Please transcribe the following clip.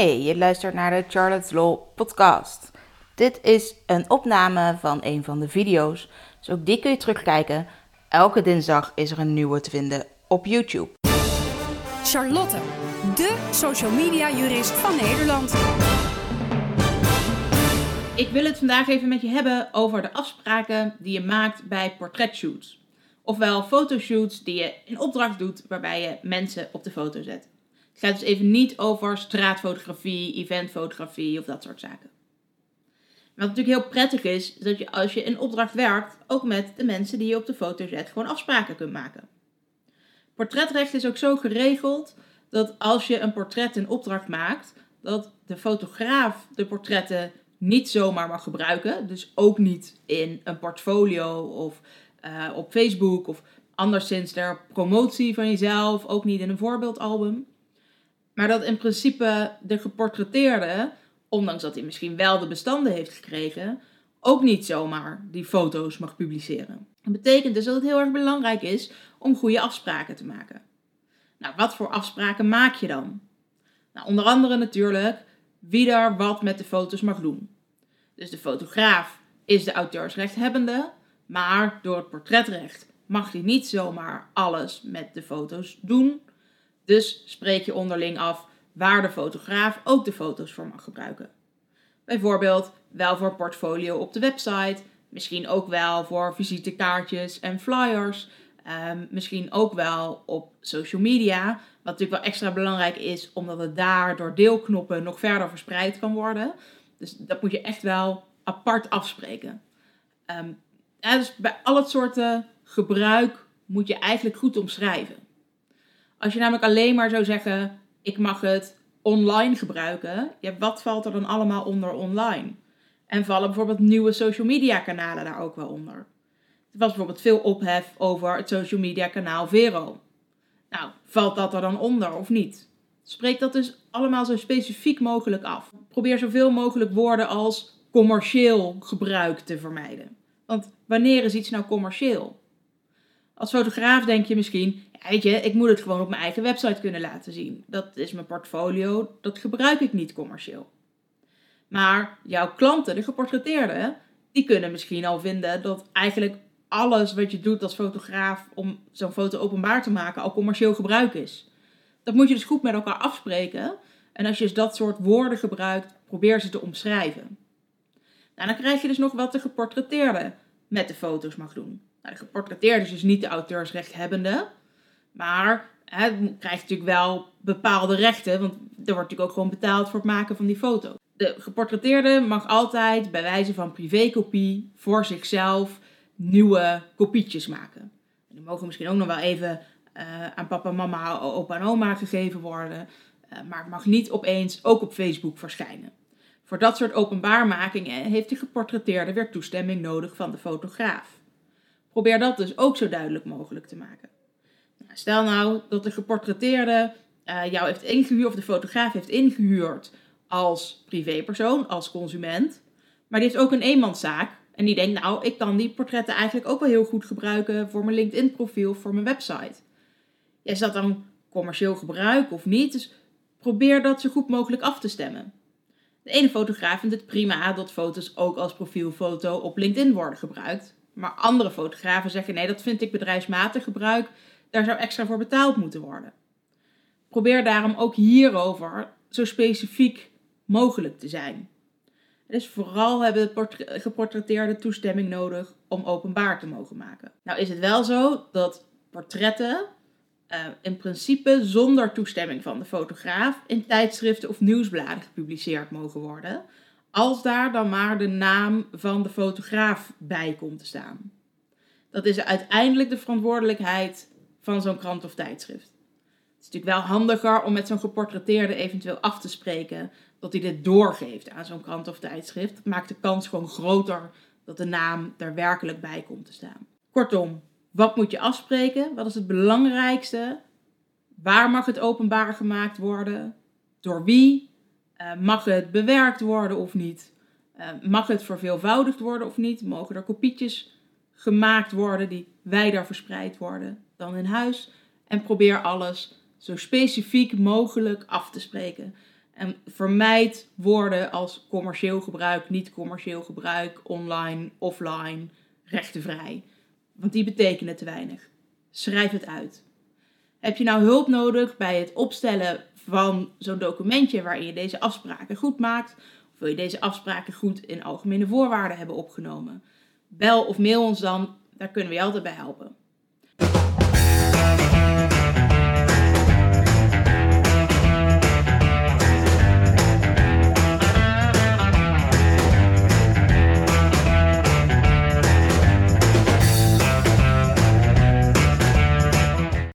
Hey, je luistert naar de Charlotte's Law podcast. Dit is een opname van een van de video's, dus ook die kun je terugkijken. Elke dinsdag is er een nieuwe te vinden op YouTube. Charlotte, de social media jurist van Nederland. Ik wil het vandaag even met je hebben over de afspraken die je maakt bij portretshoots. Ofwel fotoshoots die je in opdracht doet waarbij je mensen op de foto zet. Het gaat dus even niet over straatfotografie, eventfotografie of dat soort zaken. Wat natuurlijk heel prettig is, is dat je als je in opdracht werkt, ook met de mensen die je op de foto zet, gewoon afspraken kunt maken. Portretrecht is ook zo geregeld dat als je een portret in opdracht maakt, dat de fotograaf de portretten niet zomaar mag gebruiken. Dus ook niet in een portfolio of uh, op Facebook of anderszins ter promotie van jezelf, ook niet in een voorbeeldalbum. Maar dat in principe de geportretteerde, ondanks dat hij misschien wel de bestanden heeft gekregen, ook niet zomaar die foto's mag publiceren. Dat betekent dus dat het heel erg belangrijk is om goede afspraken te maken. Nou, wat voor afspraken maak je dan? Nou, onder andere natuurlijk wie er wat met de foto's mag doen. Dus de fotograaf is de auteursrechthebbende, maar door het portretrecht mag hij niet zomaar alles met de foto's doen. Dus spreek je onderling af waar de fotograaf ook de foto's voor mag gebruiken. Bijvoorbeeld wel voor portfolio op de website, misschien ook wel voor visitekaartjes en flyers, um, misschien ook wel op social media, wat natuurlijk wel extra belangrijk is omdat het daar door deelknoppen nog verder verspreid kan worden. Dus dat moet je echt wel apart afspreken. Ja, dus bij al het soorten gebruik moet je eigenlijk goed omschrijven. Als je namelijk alleen maar zou zeggen: ik mag het online gebruiken, wat valt er dan allemaal onder online? En vallen bijvoorbeeld nieuwe social media kanalen daar ook wel onder? Er was bijvoorbeeld veel ophef over het social media kanaal Vero. Nou, valt dat er dan onder of niet? Spreek dat dus allemaal zo specifiek mogelijk af. Probeer zoveel mogelijk woorden als commercieel gebruik te vermijden. Want wanneer is iets nou commercieel? Als fotograaf denk je misschien, weet je, ik moet het gewoon op mijn eigen website kunnen laten zien. Dat is mijn portfolio, dat gebruik ik niet commercieel. Maar jouw klanten, de geportretteerden, die kunnen misschien al vinden dat eigenlijk alles wat je doet als fotograaf om zo'n foto openbaar te maken al commercieel gebruik is. Dat moet je dus goed met elkaar afspreken. En als je dat soort woorden gebruikt, probeer ze te omschrijven. Nou, dan krijg je dus nog wat de geportretteerde met de foto's mag doen. Nou, de geportretteerde is dus niet de auteursrechthebbende, maar hè, krijgt natuurlijk wel bepaalde rechten, want er wordt natuurlijk ook gewoon betaald voor het maken van die foto. De geportretteerde mag altijd bij wijze van privékopie voor zichzelf nieuwe kopietjes maken. En die mogen misschien ook nog wel even uh, aan papa, mama, opa en oma gegeven worden, uh, maar het mag niet opeens ook op Facebook verschijnen. Voor dat soort openbaarmakingen heeft de geportretteerde weer toestemming nodig van de fotograaf. Probeer dat dus ook zo duidelijk mogelijk te maken. Nou, stel nou dat de geportretteerde uh, jou heeft ingehuurd, of de fotograaf heeft ingehuurd als privépersoon, als consument, maar die heeft ook een eenmanszaak en die denkt, nou, ik kan die portretten eigenlijk ook wel heel goed gebruiken voor mijn LinkedIn-profiel, voor mijn website. Is dat dan commercieel gebruik of niet? Dus probeer dat zo goed mogelijk af te stemmen. De ene fotograaf vindt het prima dat foto's ook als profielfoto op LinkedIn worden gebruikt. Maar andere fotografen zeggen nee, dat vind ik bedrijfsmatig gebruik. Daar zou extra voor betaald moeten worden. Probeer daarom ook hierover zo specifiek mogelijk te zijn. Dus vooral hebben de geportretteerde toestemming nodig om openbaar te mogen maken. Nou is het wel zo dat portretten uh, in principe zonder toestemming van de fotograaf in tijdschriften of nieuwsbladen gepubliceerd mogen worden, als daar dan maar de naam van de fotograaf bij komt te staan. Dat is uiteindelijk de verantwoordelijkheid van zo'n krant of tijdschrift. Het is natuurlijk wel handiger om met zo'n geportretteerde eventueel af te spreken dat hij dit doorgeeft aan zo'n krant of tijdschrift. Dat maakt de kans gewoon groter dat de naam er werkelijk bij komt te staan. Kortom, wat moet je afspreken? Wat is het belangrijkste? Waar mag het openbaar gemaakt worden? Door wie? Uh, mag het bewerkt worden of niet? Uh, mag het verveelvoudigd worden of niet? Mogen er kopietjes gemaakt worden die wijder verspreid worden dan in huis? En probeer alles zo specifiek mogelijk af te spreken. En vermijd woorden als commercieel gebruik, niet commercieel gebruik, online, offline, rechtenvrij. Want die betekenen te weinig. Schrijf het uit. Heb je nou hulp nodig bij het opstellen van zo'n documentje waarin je deze afspraken goed maakt? Of wil je deze afspraken goed in algemene voorwaarden hebben opgenomen? Bel of mail ons dan, daar kunnen we je altijd bij helpen.